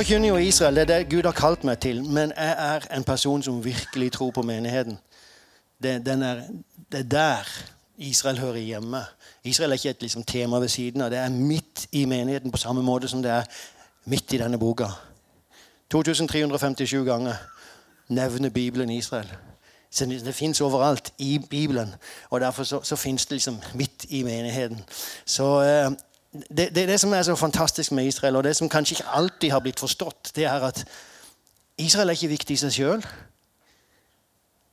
Forkynner jo Israel, det er det Gud har kalt meg til. Men jeg er en person som virkelig tror på menigheten. Det, er, det er der Israel hører hjemme. Israel er ikke et liksom, tema ved siden av. Det er midt i menigheten på samme måte som det er midt i denne boka. 2357 ganger nevner Bibelen Israel. Så det, det fins overalt i Bibelen. Og derfor så, så fins det liksom midt i menigheten. Så eh, det, det, det som er så fantastisk med Israel, og det som kanskje ikke alltid har blitt forstått, det er at Israel er ikke viktig i seg sjøl.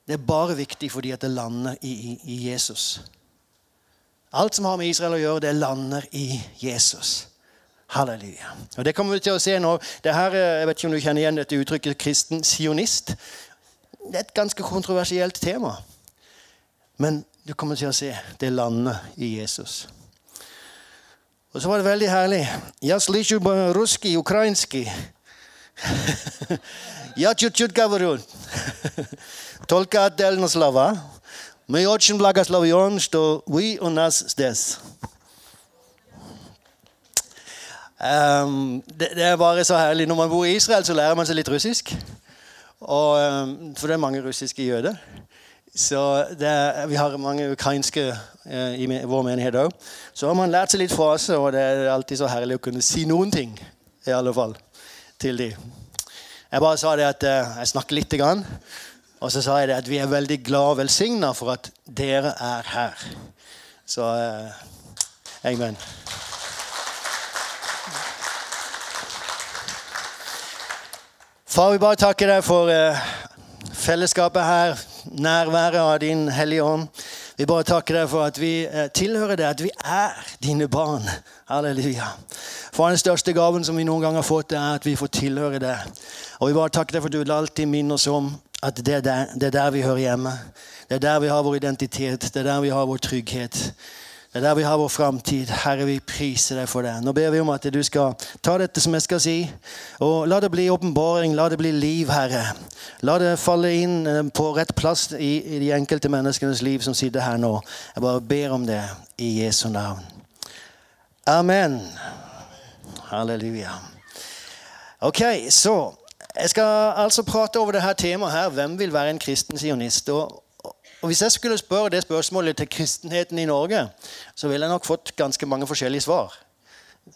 Det er bare viktig fordi at det lander i, i, i Jesus. Alt som har med Israel å gjøre, det lander i Jesus. Halleluja. Og Det kommer vi til å se nå. Det her, eh, jeg vet ikke om du kjenner igjen dette uttrykket 'kristen sionist'. Det er et ganske kontroversielt tema. Men du kommer til å se det lander i Jesus. Og så var det veldig herlig. Я слышу русский, украинский. Я чуть-чуть говорю. Только отдельно слова. Мы очень благословен, что вы у нас здесь. Um, det, det, er bare så herlig. Når man bor i Israel, så lærer man seg litt russisk. Og, um, for det er mange russiske jøder. Så er, vi har mange ukrainske eh, i vår menighet òg. Så har man lært seg litt frase, og det er alltid så herlig å kunne si noen ting. I alle fall til dem. Jeg bare sa det at eh, jeg snakker lite grann. Og så sa jeg det at vi er veldig glad og velsigna for at dere er her. Så eh, amen. Far, vi bare takker deg for eh, fellesskapet her, nærværet av din Hellige Ånd. Vi bare takker deg for at vi uh, tilhører deg, at vi er dine barn. Halleluja. For den største gaven som vi noen gang har fått, er at vi får tilhøre deg. Og vi bare takker deg for at du vil alltid minne oss om at det er, der, det er der vi hører hjemme. Det er der vi har vår identitet. Det er der vi har vår trygghet. Det er der vi har vår framtid. Herre, vi priser deg for det. Nå ber vi om at du skal ta dette som jeg skal si, og la det bli åpenbaring, la det bli liv, Herre. La det falle inn eh, på rett plass i, de enkelte menneskenes liv som sitter her nå. Jeg bare ber om det i Jesu navn. Amen. Halleluja. Ok, så Jeg skal altså prate over dette temaet her. Hvem vil være en kristen sionist? Og Hvis jeg skulle spørre det spørsmålet til kristenheten i Norge, så ville jeg nok fått ganske mange forskjellige svar.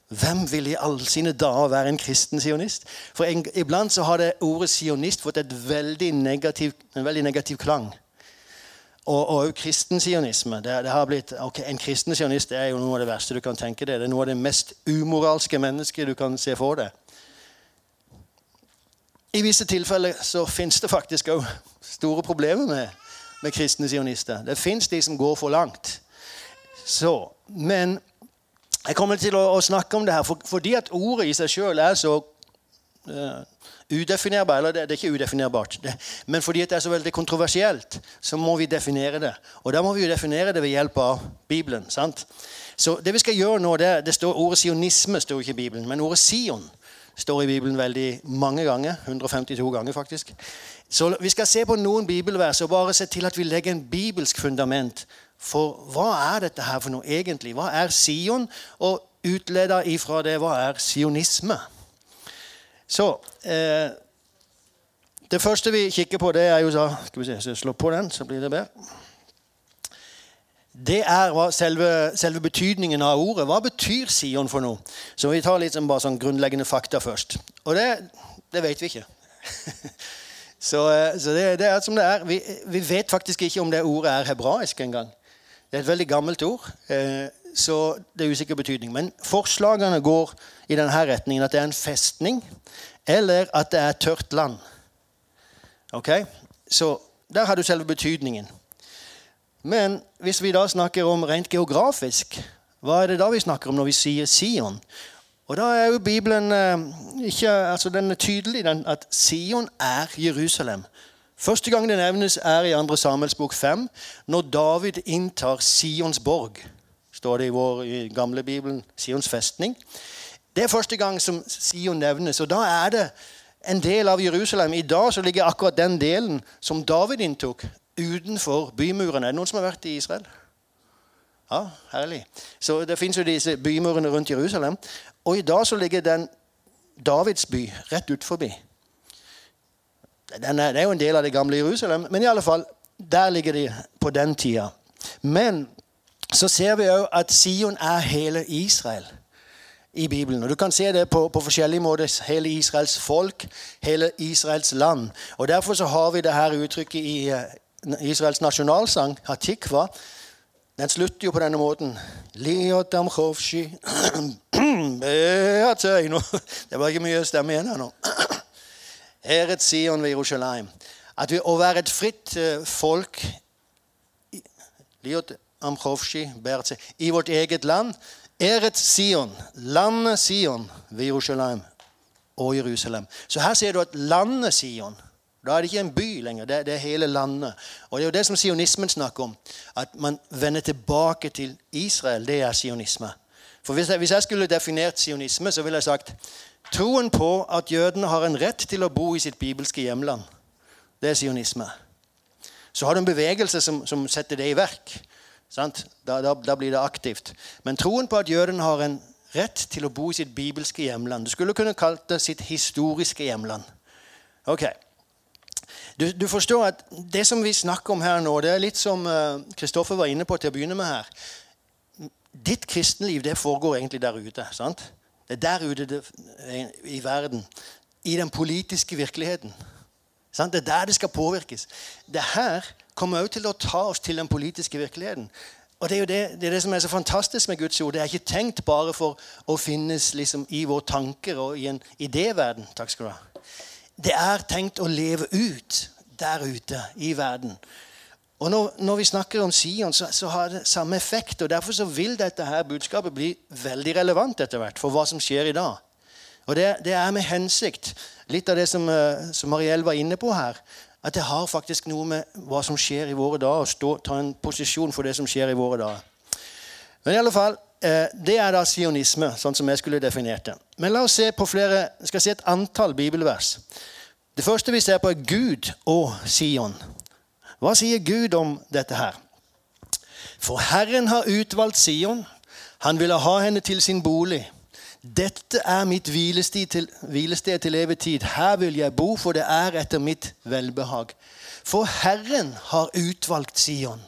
Hvem vil i alle sine dager være en kristen sionist? For en, Iblant så har det ordet sionist fått veldig negativ, en veldig negativ klang. Og, òg kristen sionisme. Det, det, har blitt, ok, En kristen sionist er jo noe av det verste du kan tenke deg. Det er noe av det mest umoralske mennesket du kan se for deg. I visse tilfeller så fins det faktisk òg store problemer med med kristne sionister. Det fins de som går for langt. Så, men jeg kommer til å, å snakke om det her for, fordi at ordet i seg sjøl er så uh, udefinerbart. Eller det, det, er ikke udefinerbart. Det, men fordi det er så veldig kontroversielt, så må vi definere det. Og da må vi jo definere det ved hjelp av Bibelen. sant? Så det vi skal gjøre nå, det, det står Ordet sionisme står ikke i Bibelen, men ordet Sion står i Bibelen veldig mange ganger. 152 ganger, faktisk. Så Vi skal se på noen bibelvers og bare se til at vi legger en bibelsk fundament. For hva er dette her for noe egentlig? Hva er Sion? Og utleda ifra det, hva er sionisme? Så eh, Det første vi kikker på, det er jo så Skal vi se, så slå på den, så blir det bedre. Det er selve, selve, betydningen av ordet. Hva betyr Sion for noe? Så vi tar litt bare sånn grunnleggende fakta først. Og det, det vet vi ikke. så, eh, så det, det, er som det er. Vi, vi, vet faktisk ikke om det ordet er hebraisk engang. Det er et veldig gammelt ord, eh, så det er usikker betydning. Men forslagene går i denne retningen at det er en festning, eller at det er tørt land. Ok? Så der har du selve betydningen. Men hvis vi da snakker om rent geografisk, hva er det da vi snakker om når vi sier Sion? Og da er jo Bibelen eh, ikke, altså den er tydelig den, at Sion er Jerusalem. Første gang det nevnes, er i 2. Samuels bok 5, når David inntar Sions borg. står det i vår i gamle Bibelen. Sions festning. Det er første gang som Sion nevnes. Og da er det en del av Jerusalem. I dag så ligger akkurat den delen som David inntok, utenfor bymurene. Er det noen som har vært i Israel? Ja, herlig. Så Det fins jo disse bymurene rundt Jerusalem. Og i dag så ligger den Davids by rett ut forbi. det er jo en del av det gamle Jerusalem, men i alle fall, der ligger de på den tida. Men så ser vi òg at Sion er hele Israel i Bibelen. Og Du kan se det på, på, forskjellige måter. Hele Israels folk, hele Israels land. Og Derfor så har vi det her uttrykket i uh, Israels nasjonalsang, Hatikva. Den slutter jo på denne måten. Det var ikke mye stemme igjen her nå. Eret Sion ved Jerusalem. At vi, Å være et fritt uh, folk i vårt eget land Eret Sion, landet Sion ved Jerusalem og Jerusalem. Så her ser du at landet Sion Da er det ikke en by lenger, det, det er hele landet. Og Det er jo det som sionismen snakker om. At man vender tilbake til Israel. Det er sionisme. For Hvis jeg, hvis jeg skulle definert sionisme, så ville jeg sagt troen på at jødene har en rett til å bo i sitt bibelske hjemland. Det er sionisme. Så har du en bevegelse som, som setter det i verk. Da, da, da, blir det aktivt. Men troen på at jødene har en rett til å bo i sitt bibelske hjemland Du skulle kunne kalt det sitt historiske hjemland. Ok. Du, du, forstår at Det som vi snakker om her nå, det er litt som Kristoffer uh, var inne på til å begynne med her. Ditt kristenliv det foregår egentlig der ute. sant? Det er der ute det, i verden. I den politiske virkeligheten. Sant? Det er der det skal påvirkes. Det her kommer også til å ta oss til den politiske virkeligheten. Og Det er jo det, det, er det som er så fantastisk med Guds ord. Det er ikke tenkt bare for å finnes liksom i våre tanker og i en idéverden. Takk skal du ha. Det er tenkt å leve ut der ute i verden. Og Når, når vi snakker om Sion, så, så, har det samme effekt. og Derfor så vil dette her budskapet bli veldig relevant etter hvert for hva som skjer i dag. Og det, det er med hensikt. Litt av det som, eh, som Mariell var inne på her at det har faktisk noe med hva som skjer i våre dager, å ta en posisjon for det som skjer i våre dager. Men i alle fall, Det er da sionisme, sånn som jeg skulle definert det. Men la oss se på flere, skal si et antall bibelvers. Det første vi ser på, er Gud og Sion. Hva sier Gud om dette her? For Herren har utvalgt Sion. Han ville ha henne til sin bolig. Dette er mitt hvilested til, hvilested til evig tid. Her vil jeg bo, for det er etter mitt velbehag. For Herren har utvalgt Sion.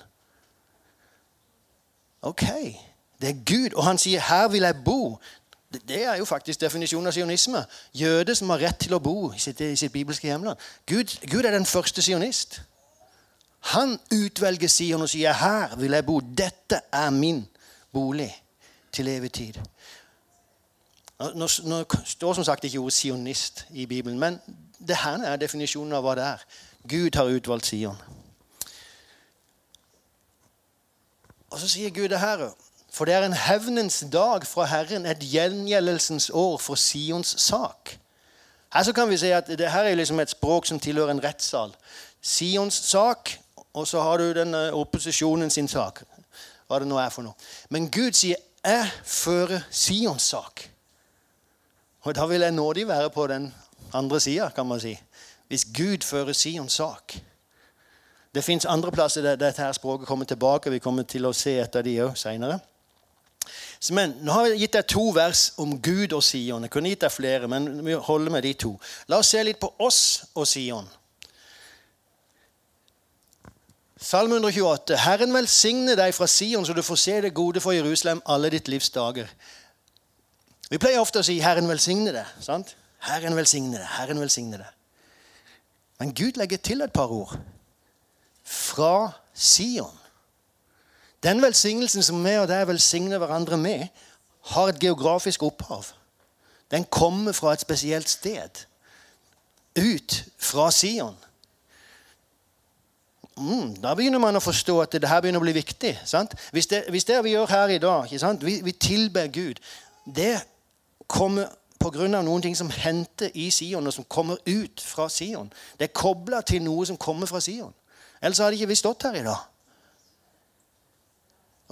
Ok, det er Gud, og han sier 'her vil jeg bo'. Det er jo faktisk definisjonen av sionisme. Jøde som har rett til å bo i sitt, i sitt bibelske hjemland. Gud, Gud, er den første sionist. Han utvelger Sion og sier 'her vil jeg bo'. Dette er min bolig til evig tid. Nå, nå står som sagt ikke ordet sionist i Bibelen, men det her er definisjonen av hva det er. Gud har utvalgt Sion. Og så sier Gud det her For det er en hevnens dag fra Herren, et gjengjeldelsens år for Sions sak. Her så kan vi si at det her er liksom et språk som tilhører en rettssal. Sions sak, og så har du den eh, opposisjonen sin sak. Hva det nå er for noe. Men Gud sier 'jeg fører Sions sak'. Og da vil jeg nådig være på den andre sida, kan man si. Hvis Gud fører Sions sak. Det fins andre plasser der dette her språket kommer tilbake. Vi kommer til å se et av de òg seinere. Men nå har jeg gitt deg to vers om Gud og Sion. Jeg kunne gitt deg flere, men vi holder med de to. La oss se litt på oss og Sion. Salme 128. Herren velsigne deg fra Sion, så du får se det gode for Jerusalem alle ditt livs dager. Vi pleier ofte å si 'Herren velsigne deg'. sant? Herren velsigne deg, Herren velsigne deg. Men Gud legger til et par ord. Fra Sion. Den velsignelsen som vi og deg velsigner hverandre med, har et geografisk opphav. Den kommer fra et spesielt sted. Ut fra Sion. Mm, da begynner man å forstå at det her begynner å bli viktig. Hvis det, hvis, det, vi gjør her i dag, vi, vi tilber Gud, det kommer pga. noen ting som henter i Sion, og som kommer ut fra Sion. Det er kobla til noe som kommer fra Sion. Ellers hadde ikke vi stått her i dag.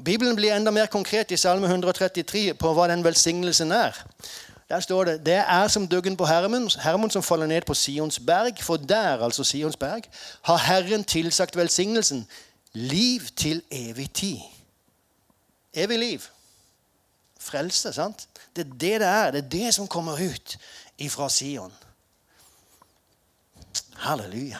Og Bibelen blir enda mer konkret i Salme 133 på hva den velsignelsen er. Der står det det er som duggen på Hermon, Hermon som faller ned på Sions berg. For der, altså Sions berg, har Herren tilsagt velsignelsen. Liv til evig tid. Evig liv frelse. sant? Det er det det er. Det er det som kommer ut ifra Sion. Halleluja.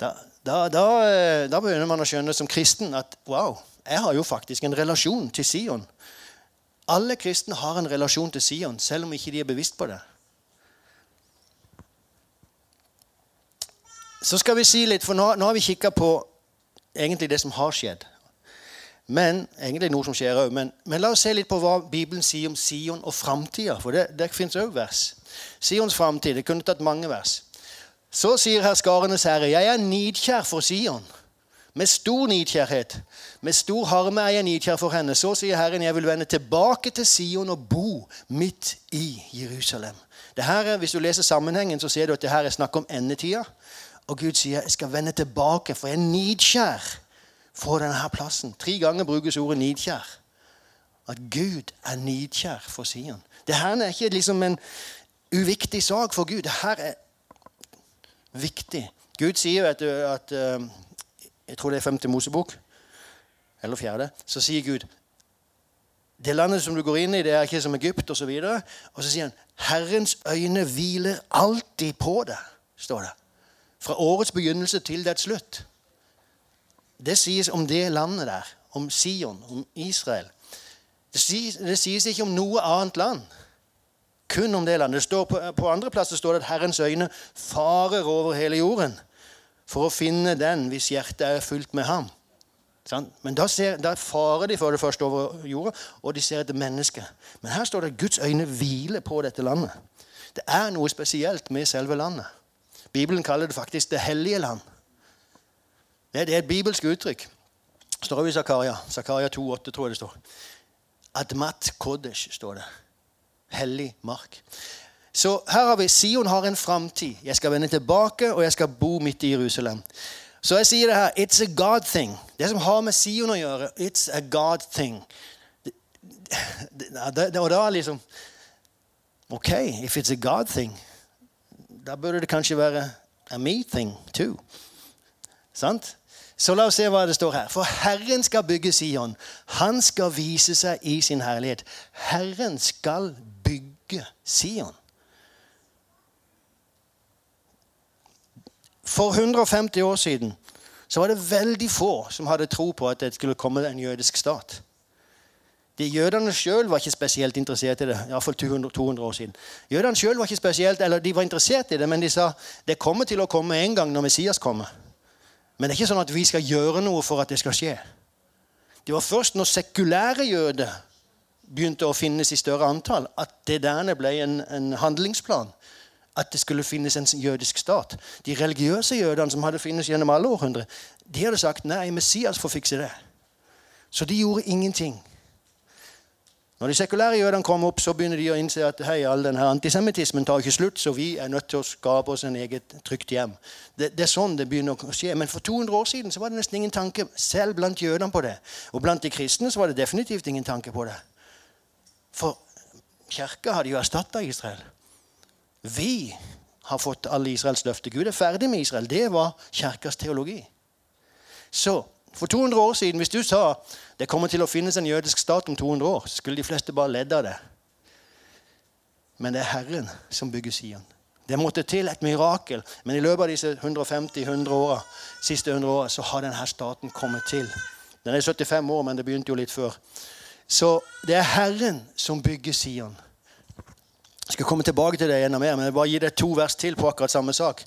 Da, da, da, eh, da, begynner man å skjønne som kristen at wow, jeg har jo faktisk en relasjon til Sion. Alle kristne har en relasjon til Sion, selv om ikke de er bevisst på det. Så skal vi si litt, for nå, nå har vi kikka på egentlig det som har skjedd. Men, Egentlig noe som skjer òg. Men, men, la oss se litt på hva Bibelen sier om Sion og framtida. For det, det fins òg vers. Sions framtid. Det kunne tatt mange vers. Så sier herskarenes herre, jeg er nidkjær for Sion. Med stor nidkjærhet. Med stor harme er jeg nidkjær for henne. Så sier Herren, jeg vil vende tilbake til Sion og bo midt i Jerusalem. Det her, hvis du leser sammenhengen, så ser du at det her er snakk om endetida. Og Gud sier, jeg skal vende tilbake, for jeg er nidkjær for denne plassen. Tre ganger brukes ordet nidkjær. At Gud er nidkjær for Sion. Det her er ikke liksom en uviktig sak for Gud. Det her er viktig. Gud sier at, at eh, Jeg tror det er femte Mosebok, eller fjerde. Så sier Gud det landet som du går inn i, det er ikke som Egypt osv. Og, så og så sier han Herrens øyne hviler alltid på det, står det. Fra årets begynnelse til dets slutt. Det sies om det landet der, om Sion, om Israel. Det sies, det sies ikke om noe annet land. Kun om det landet. Det står på, på andre plasser står det at Herrens øyne farer over hele jorden for å finne den hvis hjertet er fullt med ham. Men da, ser, da, farer de for det første over jorda, og de ser etter mennesket. Men her står det at Guds øyne hviler på dette landet. Det er noe spesielt med selve landet. Bibelen kaller det faktisk det hellige land. Det er et bibelsk uttrykk. Det står også i Zakaria. Zakaria 2,8 tror jeg det står. Admat Kodesh står det hellig mark. Så her har vi Sion har en framtid. Jeg skal vende tilbake, og jeg skal bo midt i Jerusalem. Så jeg sier det her It's a God thing. Det som har med Sion å gjøre, it's a God thing. Og da liksom OK, if it's a God thing, da burde det kanskje være a me thing too. Sant? Så la oss se hva det står her. For Herren skal bygge Sion. Han skal vise seg i sin herlighet. Herren skal bygge Sion. For 150 år siden så var det veldig få som hadde tro på at det skulle komme en jødisk stat. De Jødene sjøl var ikke spesielt interessert i det. Iallfall 200, 200 år siden. Jødene selv var ikke spesielt, eller de var interessert i det, men de sa det kommer til å komme en gang når Messias kommer. Men det er ikke sånn at vi skal gjøre noe for at det skal skje. Det var først når sekulære jøder begynte å finnes i større antall, at det der ble en, en handlingsplan. At det skulle finnes en jødisk stat. De religiøse jødene som hadde finnes gjennom alle århundrer, de hadde sagt nei, Messias får fikse det. Så de gjorde ingenting. Når de sekulære jødene kom opp, så begynner de å innse at hei, all denne antisemittismen tar ikke slutt, så vi er nødt til å skape oss en eget trygt hjem. Det, det, er sånn det begynner å skje. Men for 200 år siden så var det nesten ingen tanke selv blant jødene på det. Og blant de kristne så var det definitivt ingen tanke på det. For kirka hadde jo erstatta Israel. Vi har fått alle Israels løfter. Gud er ferdig med Israel. Det var kirkas teologi. Så for 200 år siden, hvis du sa det kommer til å finnes en jødisk stat om 200 år, så skulle de fleste bare ledd av det. Men det er Herren som bygger Sion. Det måtte til et mirakel. Men i løpet av disse 150-100 åra, siste 100 åra, så har denne staten kommet til. Den er 75 år, men det begynte jo litt før. Så det er Herren som bygger Sion. Jeg skal komme tilbake til det enda mer, men jeg bare gi deg to vers til på akkurat samme sak.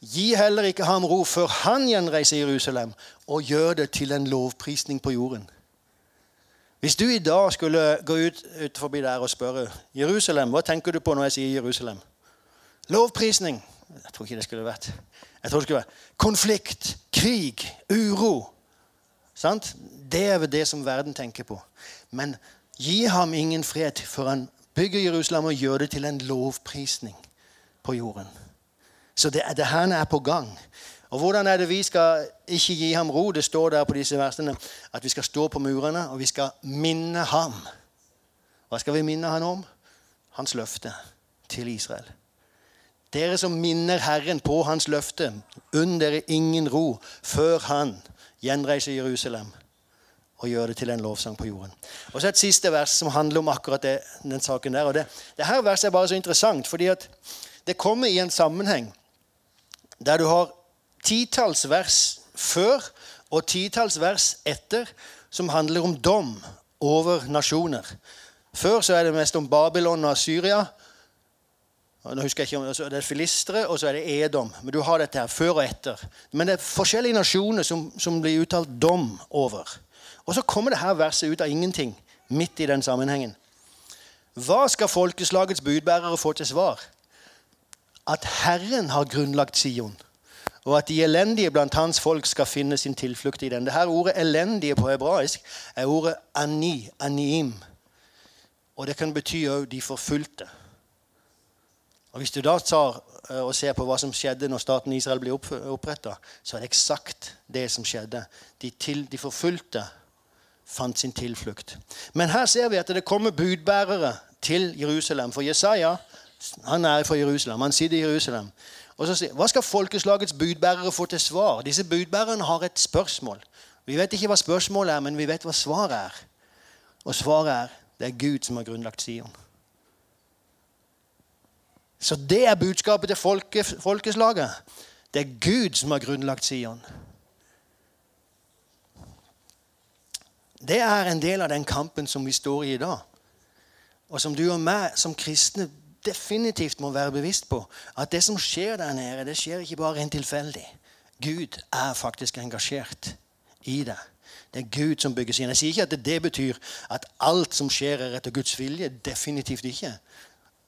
Gi heller ikke ham ro før han gjenreiser Jerusalem, og gjør det til en lovprisning på jorden. Hvis du i dag skulle gå ut, ut forbi der og spørre Jerusalem, hva tenker du på når jeg sier Jerusalem? Lovprisning. Jeg tror ikke det skulle vært. Jeg tror det skulle vært konflikt, krig, uro. Sant? Det er det som verden tenker på. Men gi ham ingen fred før han bygger Jerusalem og gjør det til en lovprisning på jorden. Så det, det her er på gang. Og Hvordan er det vi skal ikke gi ham ro? Det står der på disse versene at vi skal stå på murene og vi skal minne ham. Hva skal vi minne ham om? Hans løfte til Israel. Dere som minner Herren på hans løfte, unn dere ingen ro før han gjenreiser Jerusalem og gjøre det til en lovsang på jorden. Og så et siste vers som handler om akkurat det, den saken der. og det, det her verset er bare så interessant, fordi at det kommer i en sammenheng der du har titalls vers før og titalls vers etter som handler om dom over nasjoner. Før så er det mest om Babylon og Syria. Nå husker jeg ikke om, så Det er filistre, og så er det Edom. Men du har dette her før og etter. Men det er forskjellige nasjoner som, som blir uttalt dom over. Og så kommer det her verset ut av ingenting midt i den sammenhengen. Hva skal folkeslagets budbærere få til svar? At Herren har grunnlagt Sion, og at de elendige blant hans folk skal finne sin tilflukt i den. Det her Ordet 'elendige' på hebraisk er ordet 'ani', 'aniim'. Og det kan bety òg 'de forfulgte'. Og Hvis du da tar eh, og ser på hva som skjedde når staten Israel ble oppretta, så er det eksakt det som skjedde. De, til, de forfulgte fant sin tilflukt. Men her ser vi at det kommer budbærere til Jerusalem. For Jesaja han er fra Jerusalem. Han sitter i Jerusalem. Og så sier, Hva skal folkeslagets budbærere få til svar? Disse budbærerne har et spørsmål. Vi vet ikke hva spørsmålet er, men vi vet hva svaret er. Og svaret er det er Gud som har grunnlagt Sion. Så det er budskapet til folke, folkeslaget. Det er Gud som har grunnlagt Sion. Det er en del av den kampen som vi står i i dag. Og som du og meg som kristne definitivt må være bevisst på. At det som skjer der nede, det skjer ikke bare rent tilfeldig. Gud er faktisk engasjert i det. Det er Gud som bygger sin. Jeg sier ikke at det betyr at alt som skjer, er etter Guds vilje. Definitivt ikke.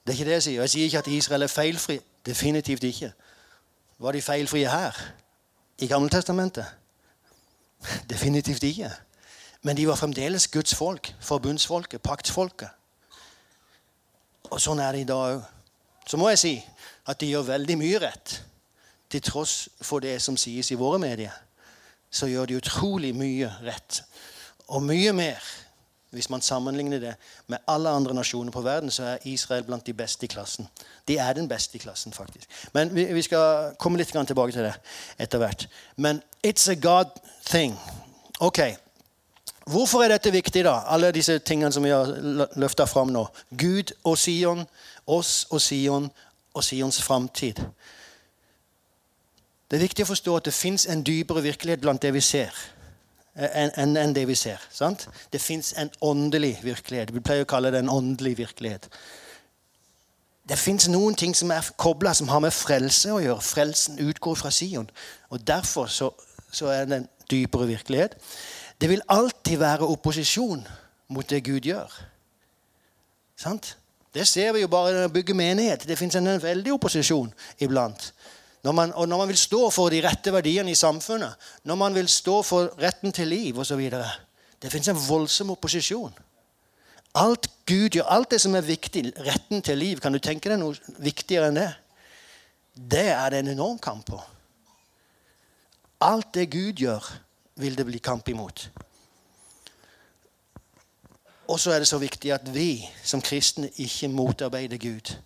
Det er ikke det jeg sier. Jeg sier ikke at Israel er feilfri. Definitivt ikke. Var de feilfrie her? I Gammeltestamentet? Definitivt ikke. Men de var fremdeles Guds folk, forbundsfolket, paktsfolket. Og sånn er det i dag òg. Så må jeg si at de gjør veldig mye rett. Til tross for det som sies i våre medier, så gjør de utrolig mye rett. Og mye mer. Hvis man sammenligner det med alle andre nasjoner på verden, så er Israel blant de beste i klassen. De er den beste i klassen, faktisk. Men vi, skal komme litt tilbake til det etter hvert. Men it's a God thing. Ok, Hvorfor er dette viktig, da? Alle disse tingene som vi har løfta fram nå. Gud og Sion, oss og Sion og Sions framtid. Det er viktig å forstå at det fins en dypere virkelighet blant det vi ser. Enn en det vi ser. Sant? Det fins en åndelig virkelighet. Vi pleier å kalle det en åndelig virkelighet. Det fins noen ting som er kobla, som har med frelse å gjøre. Frelsen utgår fra Sion. Og Derfor så, så er det en dypere virkelighet. Det vil alltid være opposisjon mot det Gud gjør. Sant? Det ser vi jo bare når vi bygger menighet. Det fins en veldig opposisjon iblant. Når man, og når man vil stå for de rette verdiene i samfunnet, når man vil stå for retten til liv osv. Det fins en voldsom opposisjon. Alt Gud gjør, alt det som er viktig, retten til liv, kan du tenke deg noe viktigere enn det? Det er det en enorm kamp på. Alt det Gud gjør, vil det bli kamp imot. Og så er det så viktig at vi som kristne ikke motarbeider Gud.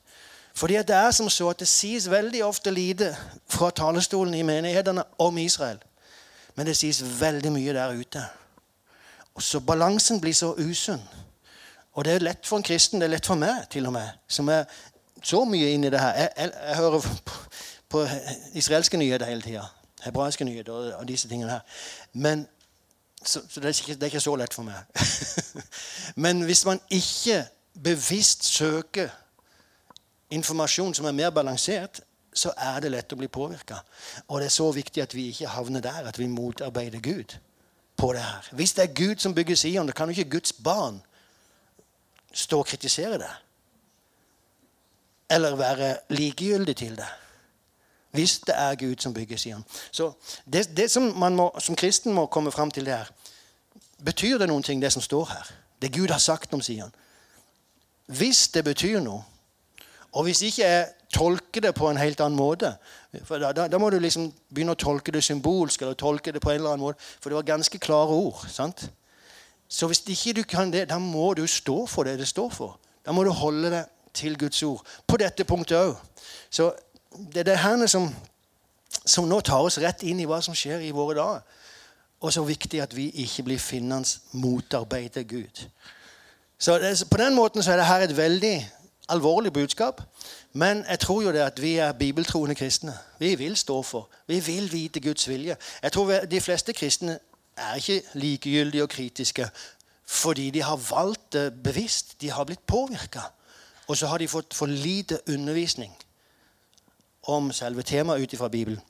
Fordi det er som så at det sies veldig ofte lite fra talerstolen i menighetene om Israel. Men det sies veldig mye der ute. Og så Balansen blir så usunn. Og det er lett for en kristen, det er lett for meg til og med, som er så mye inni det her. Jeg, jeg, jeg hører på, på israelske nyheter hele tida hebraiske nyheter og disse tingene her. Men, så, så det, er ikke, det, er ikke, så lett for meg. Men hvis man ikke bevisst søker informasjon som er mer balansert, så er det lett å bli påvirka. Og det er så viktig at vi ikke havner der at vi motarbeider Gud på det her. Hvis det er Gud som bygger Sion, da kan jo ikke Guds barn stå og kritisere det. Eller være likegyldig til det. Hvis det er Gud som bygger, sier han. Så det, det som man må, som kristen må komme fram til, det er Betyr det noen ting, det som står her? Det Gud har sagt om, sier han. Hvis det betyr noe, og hvis ikke jeg tolker det på en helt annen måte for da, da, da, må du liksom begynne å tolke det symbolsk eller tolke det på en eller annen måte. For det var ganske klare ord. sant? Så hvis ikke du kan det, da må du stå for det det står for. Da må du holde det til Guds ord. På dette punktet òg. Så det er det her som, som nå tar oss rett inn i hva som skjer i våre dager. og så viktig at vi ikke blir finnende motarbeider Gud. Så det, På den måten så er det her et veldig alvorlig budskap. Men jeg tror jo det at vi er bibeltroende kristne. Vi vil stå for. Vi vil vite Guds vilje. Jeg tror De fleste kristne er ikke likegyldige og kritiske fordi de har valgt det bevisst. De har blitt påvirka. Og så har de fått for lite undervisning om selve temaet ut ifra Bibelen.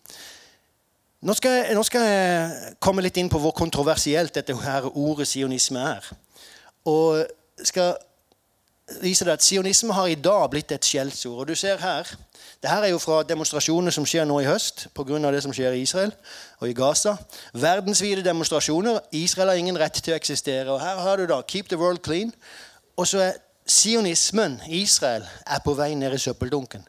Nå skal, jeg, nå skal, jeg, komme litt inn på hvor kontroversielt dette her ordet sionisme er. Og skal vise deg at Sionisme har i dag blitt et skjellsord. Og du ser her, det her er jo fra demonstrasjoner som skjer nå i høst pga. det som skjer i Israel og i Gaza. Verdensvide demonstrasjoner. Israel har ingen rett til å eksistere. Og her har du da 'Keep the world clean'. Og så er sionismen, Israel, er på vei ned i søppeldunken.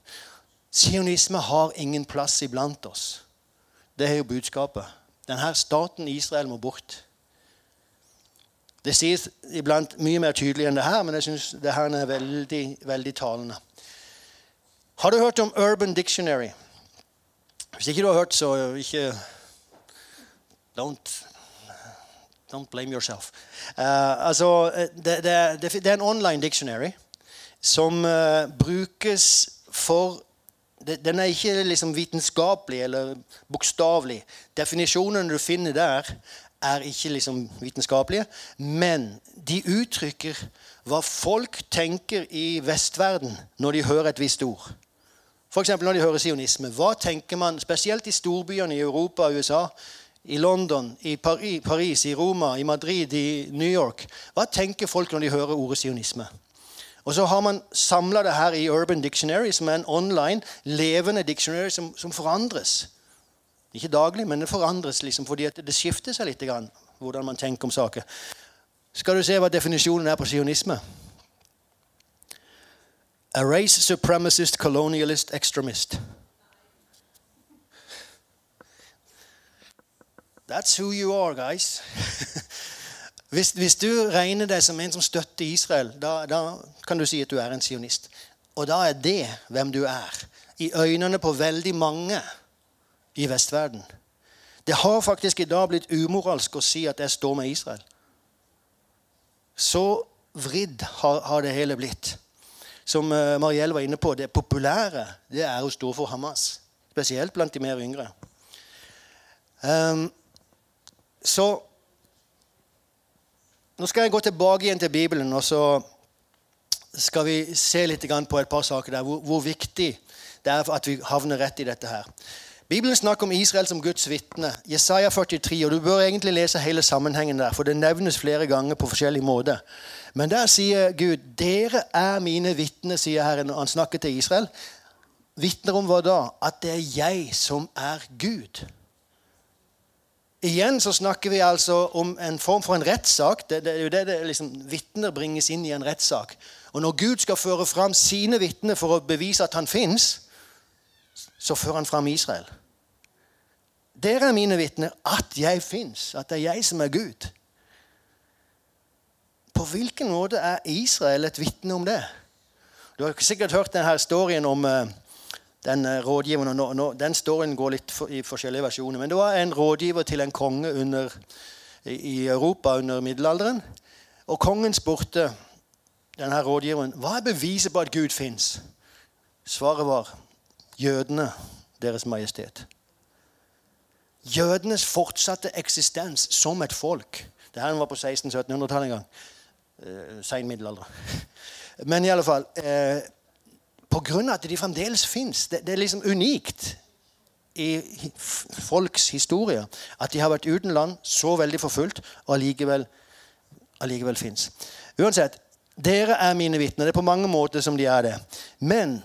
Sionisme har ingen plass iblant oss. Det er jo budskapet. Denne staten Israel må bort. Det sies iblant mye mer tydelig enn det her, men jeg syns det her er veldig, veldig talende. Har du hørt om Urban Dictionary? Hvis ikke du har hørt, så ikke Don't, don't blame yourself. Uh, altså, det, det, det, er en online dictionary som uh, brukes for Den er ikke liksom vitenskapelig eller bokstavelig. Definisjonene du finner der, er ikke liksom vitenskapelige, men de uttrykker hva folk tenker i vestverden når de hører et visst ord. F.eks. når de hører sionisme. Hva tenker man, spesielt i storbyene i Europa og USA, i London, i Paris, i Roma, i Madrid, i New York Hva tenker folk når de hører ordet sionisme? Og så har man samla det her i Urban Dictionary, som er en online, levende dictionary som, som forandres. Ikke daglig, men det forandres liksom, fordi det skifter seg litt grann, hvordan man tenker om saker. Skal du se hva definisjonen er på sionisme? A race supremacist colonialist extremist. That's who you are, guys. hvis, hvis, du regner deg som en som støtter Israel, da, da, kan du si at du er en sionist. Og da er det hvem du er. I øynene på veldig mange i vestverden. Det har faktisk i dag blitt umoralsk å si at jeg står med Israel. Så vridd har, har det hele blitt. Som Mariell Marielle var inne på, det populære det er å stå for Hamas. Spesielt blant de mer yngre. Um, så Nå skal jeg gå tilbake igjen til Bibelen, og så skal vi se litt på et par saker der. Hvor, hvor viktig det er at vi havner rett i dette her. Bibelen snakker om Israel som Guds vitne. Jesaja 43. og Du bør egentlig lese hele sammenhengen der, for det nevnes flere ganger på forskjellig måte. Men der sier Gud, 'Dere er mine vitner', sier Herren han snakker til Israel. Vitner om hva da? At det er jeg som er Gud. Igjen så snakker vi altså om en form for en rettssak. Det, det, er jo det, det liksom, Vitner bringes inn i en rettssak. Og når Gud skal føre fram sine vitner for å bevise at han fins, så fører han fram Israel. Dere er mine vitner at jeg fins, at det er jeg som er Gud. På hvilken måte er Israel et vitne om det? Du har sikkert hørt denne historien om uh, den uh, rådgiveren. Nå, nå, den storyen går litt for, i forskjellige versjoner. Men det var en rådgiver til en konge under, i Europa under middelalderen. Og kongen spurte denne rådgiveren hva er beviset på at Gud fins. Svaret var jødene, Deres Majestet. Jødenes fortsatte eksistens som et folk. Det her var på 1600-1700-tallet en gang. Eh, Sein middelalder. Men i alle fall eh, Av at de fremdeles fins. Det, det, er liksom unikt i folks historie at de har vært uten land, så veldig forfulgt, og allikevel, allikevel fins. Uansett, dere er mine vitner. Det er på mange måter som de er det. Men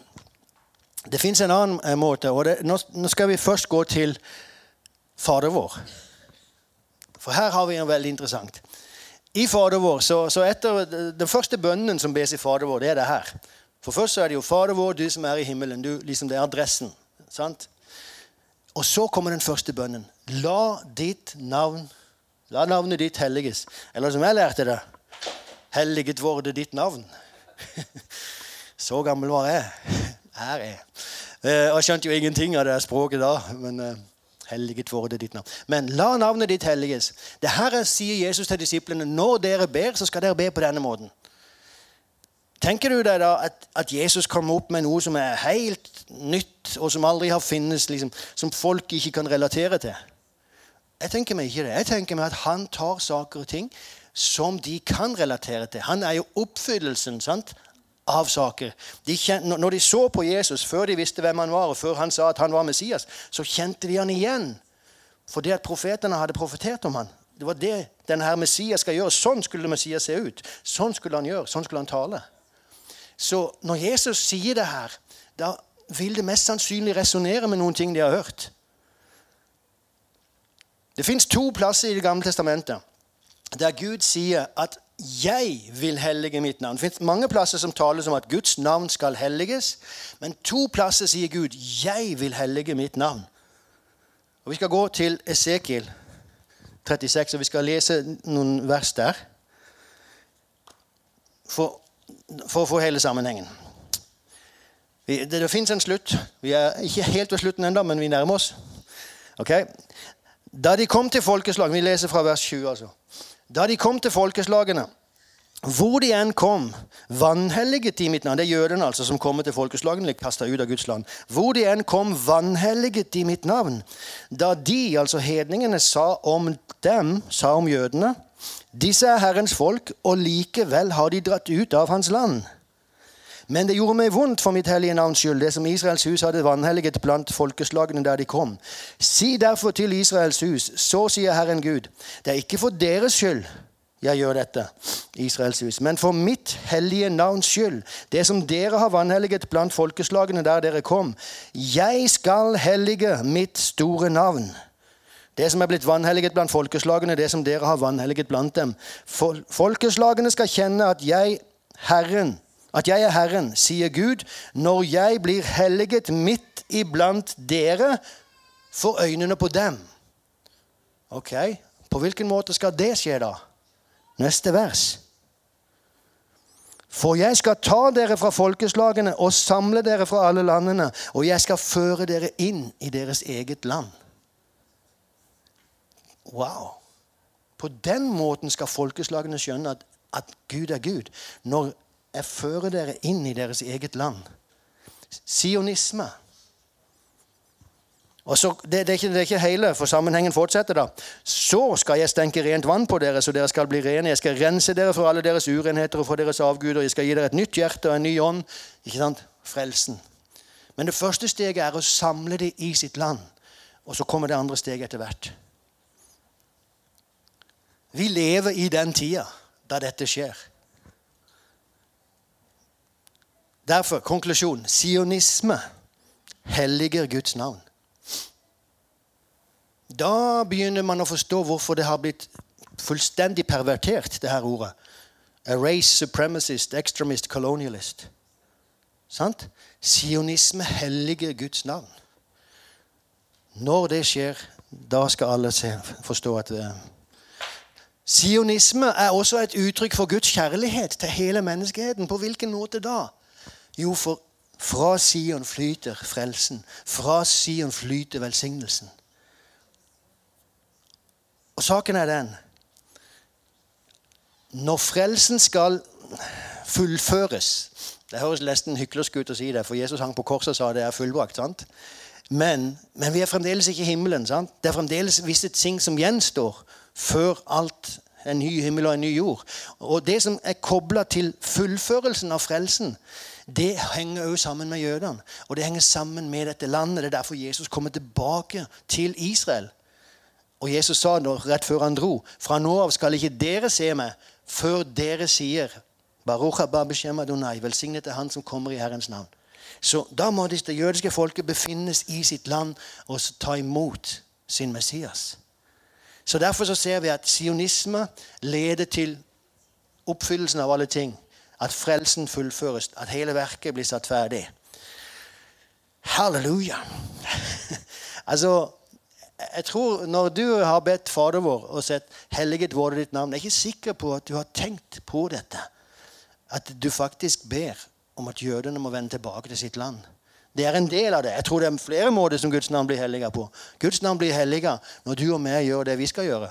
det fins en annen eh, måte, og det, nå, nå, skal vi først gå til Fader vår. For her har vi en veldig interessant. I Fader vår, så, så etter Den første bønnen som bes i Fader vår, det er det her. For først så er det jo Fader vår, du som er i himmelen. Du, liksom Det er adressen. sant? Og så kommer den første bønnen. La ditt navn La navnet ditt helliges. Eller som jeg lærte det Helliget vorde ditt navn. så gammel var jeg. Her er jeg. Eh, jeg skjønte jo ingenting av det språket da. men... Eh, Helliget vorde ditt navn. Men la navnet ditt helliges. Det her sier Jesus til disiplene. Når dere ber, så skal dere be på denne måten. Tenker du deg da at, at, Jesus kommer opp med noe som er helt nytt, og som aldri har finnes, liksom, som folk ikke kan relatere til? Jeg tenker meg ikke det. Jeg tenker meg at han tar saker og ting som de kan relatere til. Han er jo oppfyllelsen sant, av saker. De kjente, når de så på Jesus før de visste hvem han var, og før han sa at han var Messias, så kjente de han igjen. For det at profetene hadde profetert om han. Det var det denne Messias skal gjøre. Sånn skulle Messias se ut. Sånn skulle han gjøre. Sånn skulle han tale. Så når Jesus sier det her, da vil det mest sannsynlig resonnere med noen ting de har hørt. Det fins to plasser i Det gamle testamentet der Gud sier at 'jeg vil hellige mitt navn'. Det fins mange plasser som tales om at Guds navn skal helliges. Men to plasser sier Gud 'jeg vil hellige mitt navn'. Og Vi skal gå til Esekiel 36, og vi skal lese noen vers der. For, for å få hele sammenhengen. det, det fins en slutt. Vi er ikke helt ved slutten ennå, men vi nærmer oss. Okay? Da de kom til folkeslagene Vi leser fra vers 20, altså. Da de kom til folkeslagene, hvor de enn kom, vanhelliget de mitt navn. Det er jødene altså som kommer til folkeslagene, og kasta ut av Guds land. Hvor de enn kom, vanhelliget de mitt navn. Da de, altså hedningene, sa om dem, sa om jødene Disse er Herrens folk, og likevel har de dratt ut av hans land. Men det gjorde meg vondt for mitt hellige navns skyld, det som Israels hus hadde vanhelliget blant folkeslagene der de kom. Si derfor til Israels hus, så sier Herren Gud, det er ikke for deres skyld jeg gjør dette, Israels hus, men for mitt hellige navns skyld, det som dere har vanhelliget blant folkeslagene der dere kom. Jeg skal hellige mitt store navn. Det som er blitt vanhelliget blant folkeslagene, det som dere har vanhelliget blant dem. Folkeslagene skal kjenne at jeg, Herren, at jeg er Herren, sier Gud, når jeg blir helliget midt iblant dere for øynene på dem. Ok, På hvilken måte skal det skje, da? Neste vers. For jeg skal ta dere fra folkeslagene og samle dere fra alle landene, og jeg skal føre dere inn i deres eget land. Wow. På den måten skal folkeslagene skjønne at, at Gud er Gud. Når jeg fører dere inn i deres eget land. Sionisme. Og så, det, det, er ikke, det, er ikke, hele, for sammenhengen fortsetter da. Så skal jeg stenke rent vann på dere, så dere skal bli rene. Jeg skal rense dere for alle deres urenheter og for deres avguder. Jeg skal gi dere et nytt hjerte og en ny ånd. Ikke sant? Frelsen. Men det første steget er å samle det i sitt land. Og så kommer det andre steget etter hvert. Vi lever i den tida da dette skjer. Derfor, konklusjon sionisme helliger Guds navn. Da begynner man å forstå hvorfor det har blitt fullstendig pervertert, det her ordet. Erase supremacist, extremist, colonialist. Sant? Sionisme helliger Guds navn. Når det skjer, da skal alle se, forstå at det Sionisme er også et uttrykk for Guds kjærlighet til hele menneskeheten. På hvilken måte da? Jo, for fra Sion flyter frelsen. Fra Sion flyter velsignelsen. Og saken er den Når frelsen skal fullføres Det høres nesten hyklersk ut å si det, for Jesus hang på korset og sa det er fullbrakt. sant? Men, men, vi er fremdeles ikke i himmelen. sant? Det er fremdeles visse ting som gjenstår før alt en ny himmel og en ny jord. Og det som er kobla til fullførelsen av frelsen, det henger også sammen med jødene. Og det henger sammen med dette landet. Det er derfor Jesus kommer tilbake til Israel. Og Jesus sa nå, rett før han dro, fra nå av skal ikke dere se meg før dere sier Baruch Ababeshem Adonai, velsignet er Han som kommer i Herrens navn. Så da må det jødiske folket befinnes i sitt land og ta imot sin Messias. Så Derfor så ser vi at sionisme leder til oppfyllelsen av alle ting at frelsen fullføres, at hele verket blir satt ferdig. Halleluja! altså, jeg tror Når du har bedt Fader vår og sett 'Helliget våre ditt navn', jeg er ikke sikker på at du har tenkt på dette. At du faktisk ber om at jødene må vende tilbake til sitt land. Det er en del av det. Jeg tror det er flere måter som Guds navn blir helliga på. Guds navn blir helliga når du og vi gjør det vi skal gjøre.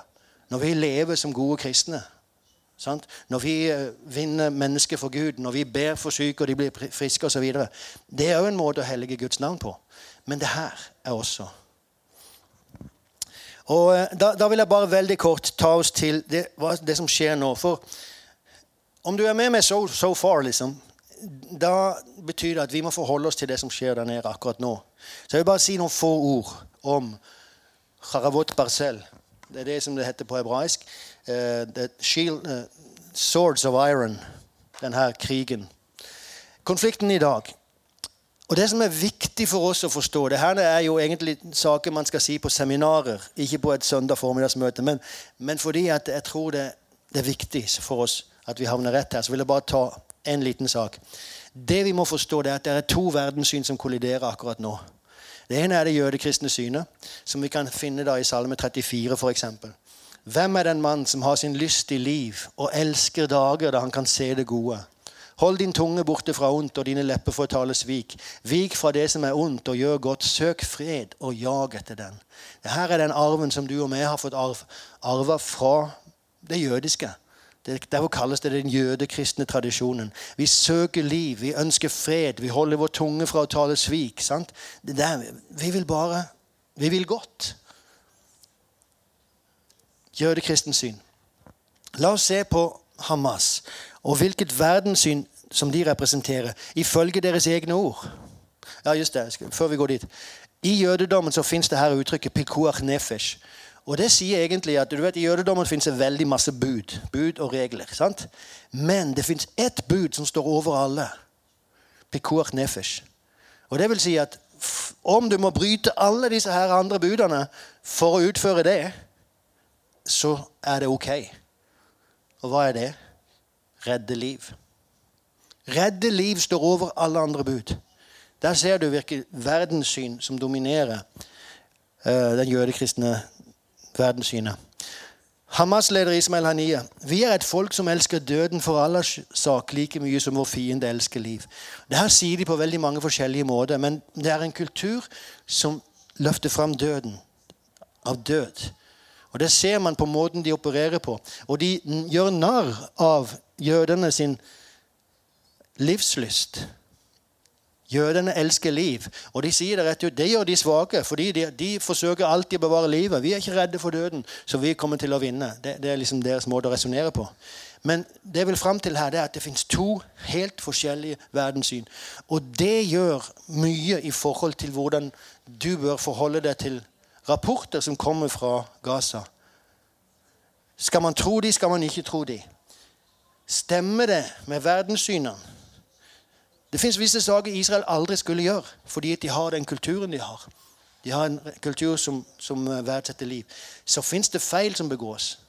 Når vi lever som gode kristne. Sant? Når vi eh, vinner mennesker for Gud, når vi ber for syke og de blir friske osv. Det er òg en måte å hellige Guds navn på. Men det her er også. Og eh, da, da, vil jeg bare veldig kort ta oss til det, det, som skjer nå. For om du er med meg so, so far, liksom, da betyr det at vi må forholde oss til det som skjer der nede akkurat nå. Så jeg vil bare si noen få ord om Charavot Barcel. Det er det som det heter på hebraisk. Uh, shield, uh, swords of Iron. Denne krigen. Konflikten i dag. Og Det som er viktig for oss å forstå det her er jo egentlig saker man skal si på seminarer, ikke på et søndag formiddagsmøte, men, men fordi jeg tror det, det, er viktig for oss at vi havner rett her, så vil jeg bare ta en liten sak. Det vi må forstå, er at det er to verdenssyn som kolliderer akkurat nå. Det ene er det jødekristne synet, som vi kan finne da i Salme 34 f.eks. Hvem er den mann som har sin lyst i liv og elsker dager da han kan se det gode? Hold din tunge borte fra ondt og dine lepper for å tale svik. Vik fra det som er ondt, og gjør godt. Søk fred og jag etter den. Dette er den arven som du og vi har fått arv, arva fra det jødiske. Derfor kalles det den jødekristne tradisjonen. Vi søker liv, vi ønsker fred, vi holder vår tunge fra å tale svik. Sant? Der, vi vil bare Vi vil godt. Jødekristens syn. La oss se på Hamas og hvilket verdenssyn som de representerer, ifølge deres egne ord. Ja, just det, Før vi går dit. I jødedommen så fins det her uttrykket 'pikuach nefesh'. Og det sier egentlig at du vet, I jødedommen fins det veldig masse bud bud og regler. sant? Men det fins ett bud som står over alle. Pikuach nefesh. Og det vil si at om du må bryte alle disse her andre budene for å utføre det, så er det ok. Og hva er det? Redde liv. Redde liv står over alle andre bud. Der ser du hvilket verdenssyn som dominerer uh, den jødekristne verdenssynet. Hamas-leder Ismail Haniya, Vi er et folk som elsker døden for Allahs sak like mye som vår fiende elsker liv. Det her sier de på veldig mange forskjellige måter, men det er en kultur som løfter fram døden. Av død. Og Det ser man på måten de opererer på. Og de gjør narr av jødene sin livslyst. Jødene elsker liv. Og de sier det rett ut. Det gjør de svake, fordi de, de, forsøker alltid å bevare livet. Vi er ikke redde for døden, så vi kommer til å vinne. Det, det er liksom deres måte å resonnere på. Men det jeg vil fram til her, det er at det fins to helt forskjellige verdenssyn. Og det gjør mye i forhold til hvordan du bør forholde deg til rapporter som kommer fra Gaza. Skal man tro de, skal man ikke tro de? Stemmer det med verdenssynene? Det fins visse saker Israel aldri skulle gjøre, fordi de har den kulturen de har. De har en kultur som, som verdsetter liv. Så fins det feil som begås.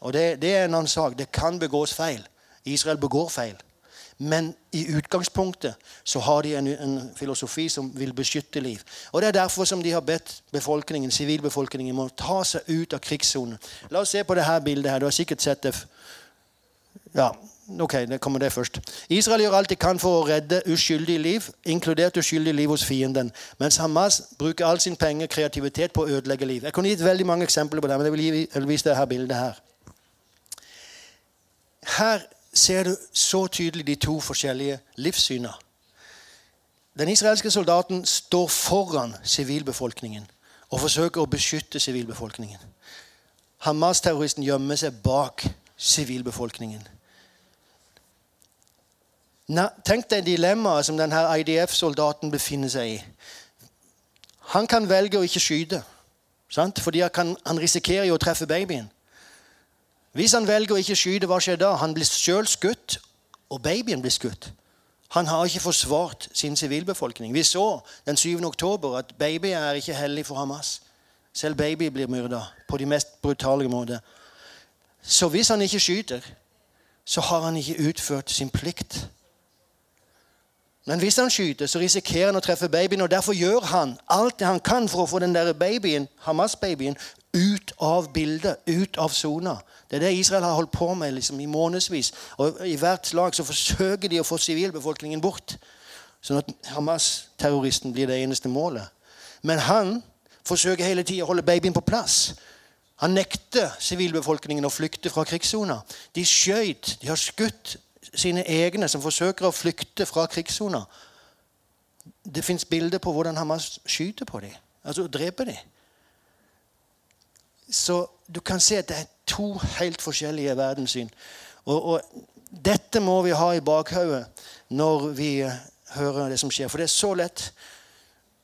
Og det, det, er en annen sak. Det kan begås feil. Israel begår feil. Men i utgangspunktet så har de en, en, filosofi som vil beskytte liv. Og Det er derfor som de har bedt befolkningen, sivilbefolkningen om å ta seg ut av krigssonen. La oss se på dette bildet. her. Du har sikkert sett det. Ja, Ok, det kommer det først. Israel gjør alt de kan for å redde uskyldige liv, inkludert uskyldige liv hos fienden. Mens Hamas bruker all sin penger kreativitet på å ødelegge liv. Jeg kunne gitt veldig mange eksempler på det, men jeg vil vise dette bildet her. Her ser du så tydelig de to forskjellige livssynene. Den israelske soldaten står foran sivilbefolkningen og forsøker å beskytte sivilbefolkningen. Hamas-terroristen gjemmer seg bak sivilbefolkningen. Tenk deg dilemmaet som denne IDF-soldaten befinner seg i. Han kan velge å ikke skyte, sant? fordi han, han risikerer jo å treffe babyen. Hvis han velger å ikke skyte, hva skjer da? Han blir sjøl skutt, og babyen blir skutt. Han har ikke forsvart sin sivilbefolkning. Vi så den 7. oktober at babyer er ikke hellig for Hamas. Selv baby blir myrda på de mest brutale måter. Så hvis han ikke skyter, så har han ikke utført sin plikt men hvis han skyter, så risikerer han å treffe babyen. og Derfor gjør han alt det han kan for å få den der babyen, Hamas-babyen ut av bildet, ut av sona. Det er det Israel har holdt på med liksom, i månedsvis. Og I hvert slag så forsøker de å få sivilbefolkningen bort. sånn at Hamas-terroristen blir det eneste målet. Men han forsøker hele tida å holde babyen på plass. Han nekter sivilbefolkningen å flykte fra krigssona. De skjøt, de har skutt sine egne som forsøker å flykte fra krigssona. Det fins bilder på hvordan Hamas skyter på dem, altså dreper dem. Så du kan se at det er to helt forskjellige verdenssyn. Og, og dette må vi ha i bakhodet når vi hører det som skjer. For det er så lett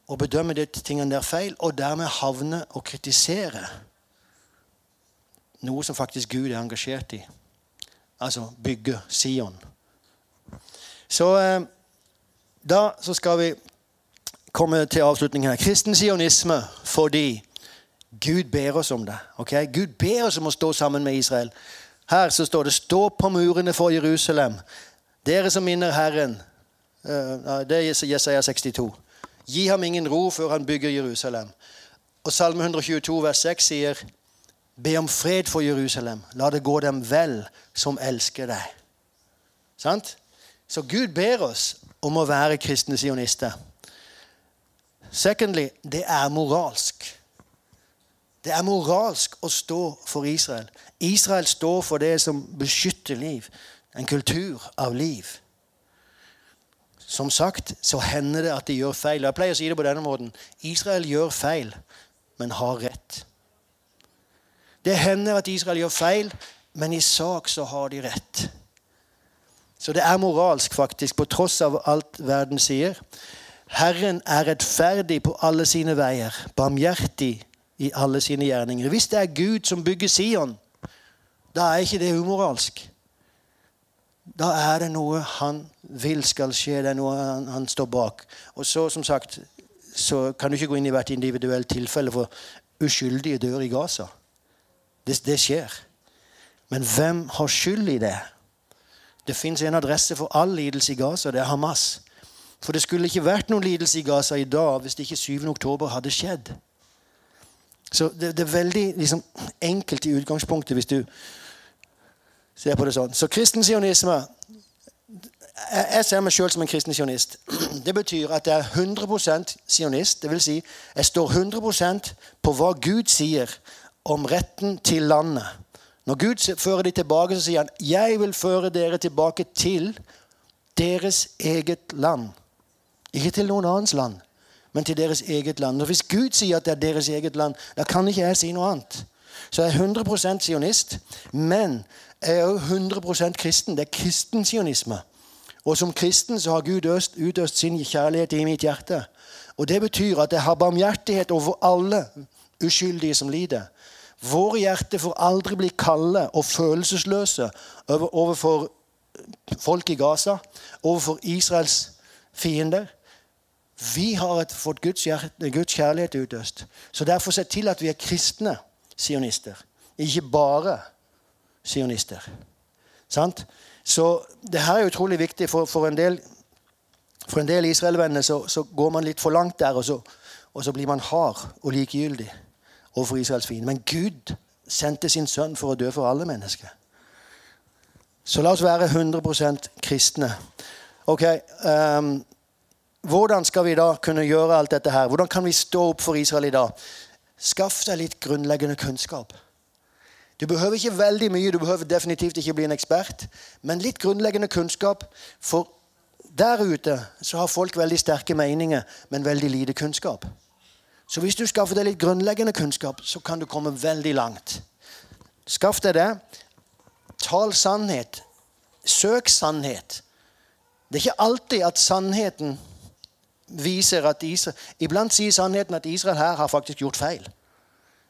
å bedømme de tingene der feil, og dermed havne og kritisere noe som faktisk Gud er engasjert i. Altså bygge Sion. Så eh, da så skal vi komme til avslutningen her. Kristen sionisme fordi Gud ber oss om det. Okay? Gud ber oss om å stå sammen med Israel. Her så står det 'Stå på murene for Jerusalem', dere som minner Herren. Eh, det er Jesaja 62. Gi ham ingen ro før han bygger Jerusalem. Og Salme 122 vers 6 sier Be om fred for Jerusalem. La det gå dem vel som elsker deg. Sant? Så Gud ber oss om å være kristne sionister. Secondly, det er moralsk. Det er moralsk å stå for Israel. Israel står for det som beskytter liv. En kultur av liv. Som sagt så hender det at de gjør feil. Jeg pleier å si det på denne måten. Israel gjør feil, men har rett. Det hender at Israel gjør feil, men i sak så har de rett. Så det er moralsk, faktisk, på tross av alt verden sier. Herren er rettferdig på alle sine veier, barmhjertig i alle sine gjerninger. Hvis det er Gud som bygger Sion, da er ikke det umoralsk. Da er det noe han vil skal skje. Det er noe han, han står bak. Og så, som sagt, så kan du ikke gå inn i hvert individuelt tilfelle, for uskyldige dør i Gaza. Det, det skjer. Men hvem har skyld i det? Det fins en adresse for all lidelse i Gaza. Det er Hamas. For det skulle ikke vært noen lidelse i Gaza i dag hvis det ikke 7. oktober hadde skjedd. Så det, det er veldig liksom, enkelt i utgangspunktet hvis du ser på det sånn. Så kristen sionisme Jeg ser meg sjøl som en kristen sionist. Det betyr at jeg er 100% sionist. Vil si, jeg står 100% på hva Gud sier om retten til landet. Når Gud fører dem tilbake, så sier han 'Jeg vil føre dere tilbake til deres eget land'. Ikke til noen annens land men til deres eget land. Og Hvis Gud sier at det er deres eget land, da kan ikke jeg si noe annet. Så jeg er 100% sionist, men jeg er også 100 kristen. Det er kristen sionisme. Og som kristen så har Gud øst, utøst sin kjærlighet i mitt hjerte. Og Det betyr at jeg har barmhjertighet over alle uskyldige som lider. Våre hjerter får aldri bli kalde og følelsesløse overfor folk i Gaza, overfor Israels fiender. Vi har fått Guds, Guds kjærlighet utøst. Så derfor se til at vi er kristne sionister. Ikke bare sionister. Sant? Så det her er utrolig viktig. For, for en del, del Israel-venner så, så, går man litt for langt der, og så, og så blir man hard og likegyldig overfor Israels fiende. Men Gud sendte sin sønn for å dø for alle mennesker. Så la oss være 100% kristne. Ok, um, hvordan skal vi da kunne gjøre alt dette her? Hvordan kan vi stå opp for Israel i dag? Skaff deg litt grunnleggende kunnskap. Du behøver ikke veldig mye, du behøver definitivt ikke bli en ekspert, men litt grunnleggende kunnskap. For der ute så har folk veldig sterke meninger, men veldig lite kunnskap. Så hvis du skaffer deg litt grunnleggende kunnskap, så kan du komme veldig langt. Skaff deg det. Tal sannhet. Søk sannhet. Det er ikke alltid at sannheten viser at Israel, Iblant sier sannheten at Israel her har faktisk gjort feil.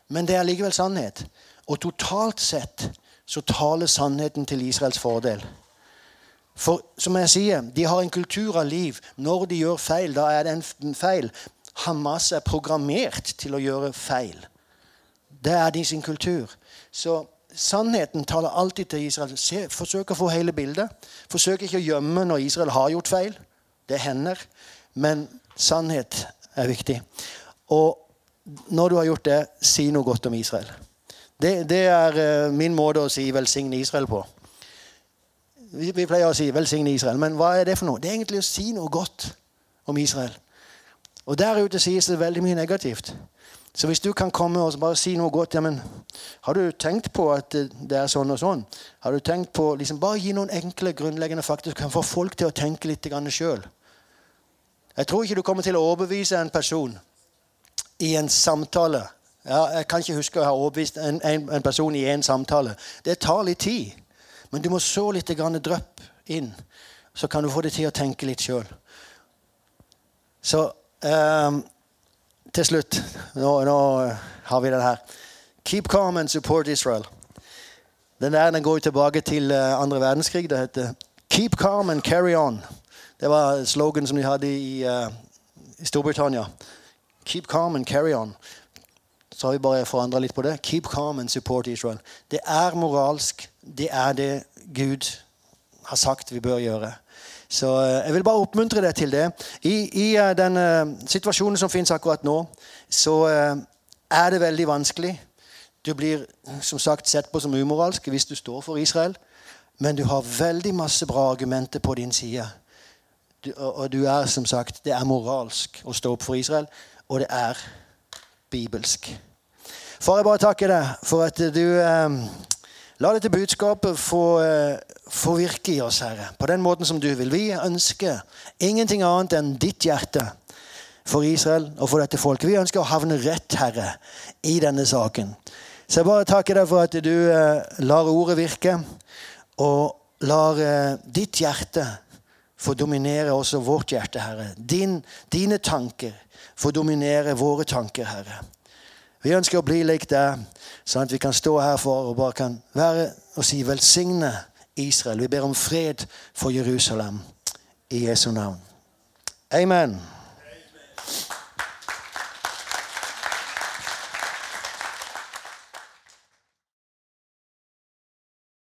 Men det er likevel sannhet. Og totalt sett så taler sannheten til Israels fordel. For som jeg sier, de har en kultur av liv. Når de gjør feil, da er det en feil. Hamas er programmert til å gjøre feil. Det er de sin kultur. Så sannheten taler alltid til Israel. Se, forsøk å få hele bildet. Forsøk ikke å gjemme når Israel har gjort feil. Det hender. Men sannhet er viktig. Og når du har gjort det, si noe godt om Israel. Det, det er uh, min måte å si 'velsigne Israel' på. Vi, vi, pleier å si 'velsigne Israel', men hva er det for noe? Det er egentlig å si noe godt om Israel. Og der ute sies det veldig mye negativt. Så hvis du kan komme og bare si noe godt ja, men Har du tenkt på at det er sånn og sånn? Har du tenkt på liksom Bare gi noen enkle, grunnleggende fakta som kan få folk til å tenke litt sjøl. Jeg tror ikke du kommer til å overbevise en person i en samtale. Ja, jeg kan ikke huske å ha overbevist en, en, en person i en samtale. Det tar litt tid. Men du må så litt drypp inn, så kan du få det til å tenke litt sjøl. Så um, til slutt nå, nå, har vi den her. Keep calm and support Israel. Den der den går tilbake til uh, andre verdenskrig. Det heter Keep calm and carry on. Det var slogan som de hadde i, uh, i Storbritannia. Keep calm and carry on. Så har vi bare forandra litt på det. Keep calm and support Israel. Det er moralsk. Det er det Gud har sagt vi bør gjøre. Så eh, jeg vil bare oppmuntre deg til det. I, i uh, den uh, situasjonen som finnes akkurat nå, så er det veldig vanskelig. Du blir som sagt sett på som umoralsk hvis du står for Israel. Men du har veldig masse bra argumenter på din side. Du, og du er som sagt, Det er moralsk å stå opp for Israel, og det er bibelsk. Far, jeg bare takker deg for at du La dette budskapet få, få virke i oss, Herre, på den måten som du vil. Vi ønsker ingenting annet enn ditt hjerte for Israel og for dette folket. Vi ønsker å havne rett, Herre, i denne saken. Så jeg bare takker deg for at du eh, lar ordet virke, og lar eh, ditt hjerte få dominere også vårt hjerte, Herre. Din, dine tanker får dominere våre tanker, Herre. Vi ønsker å bli lik deg, sånn at vi kan stå her for og bare kan være og si velsigne Israel. Vi ber om fred for Jerusalem i Jesu navn. Amen.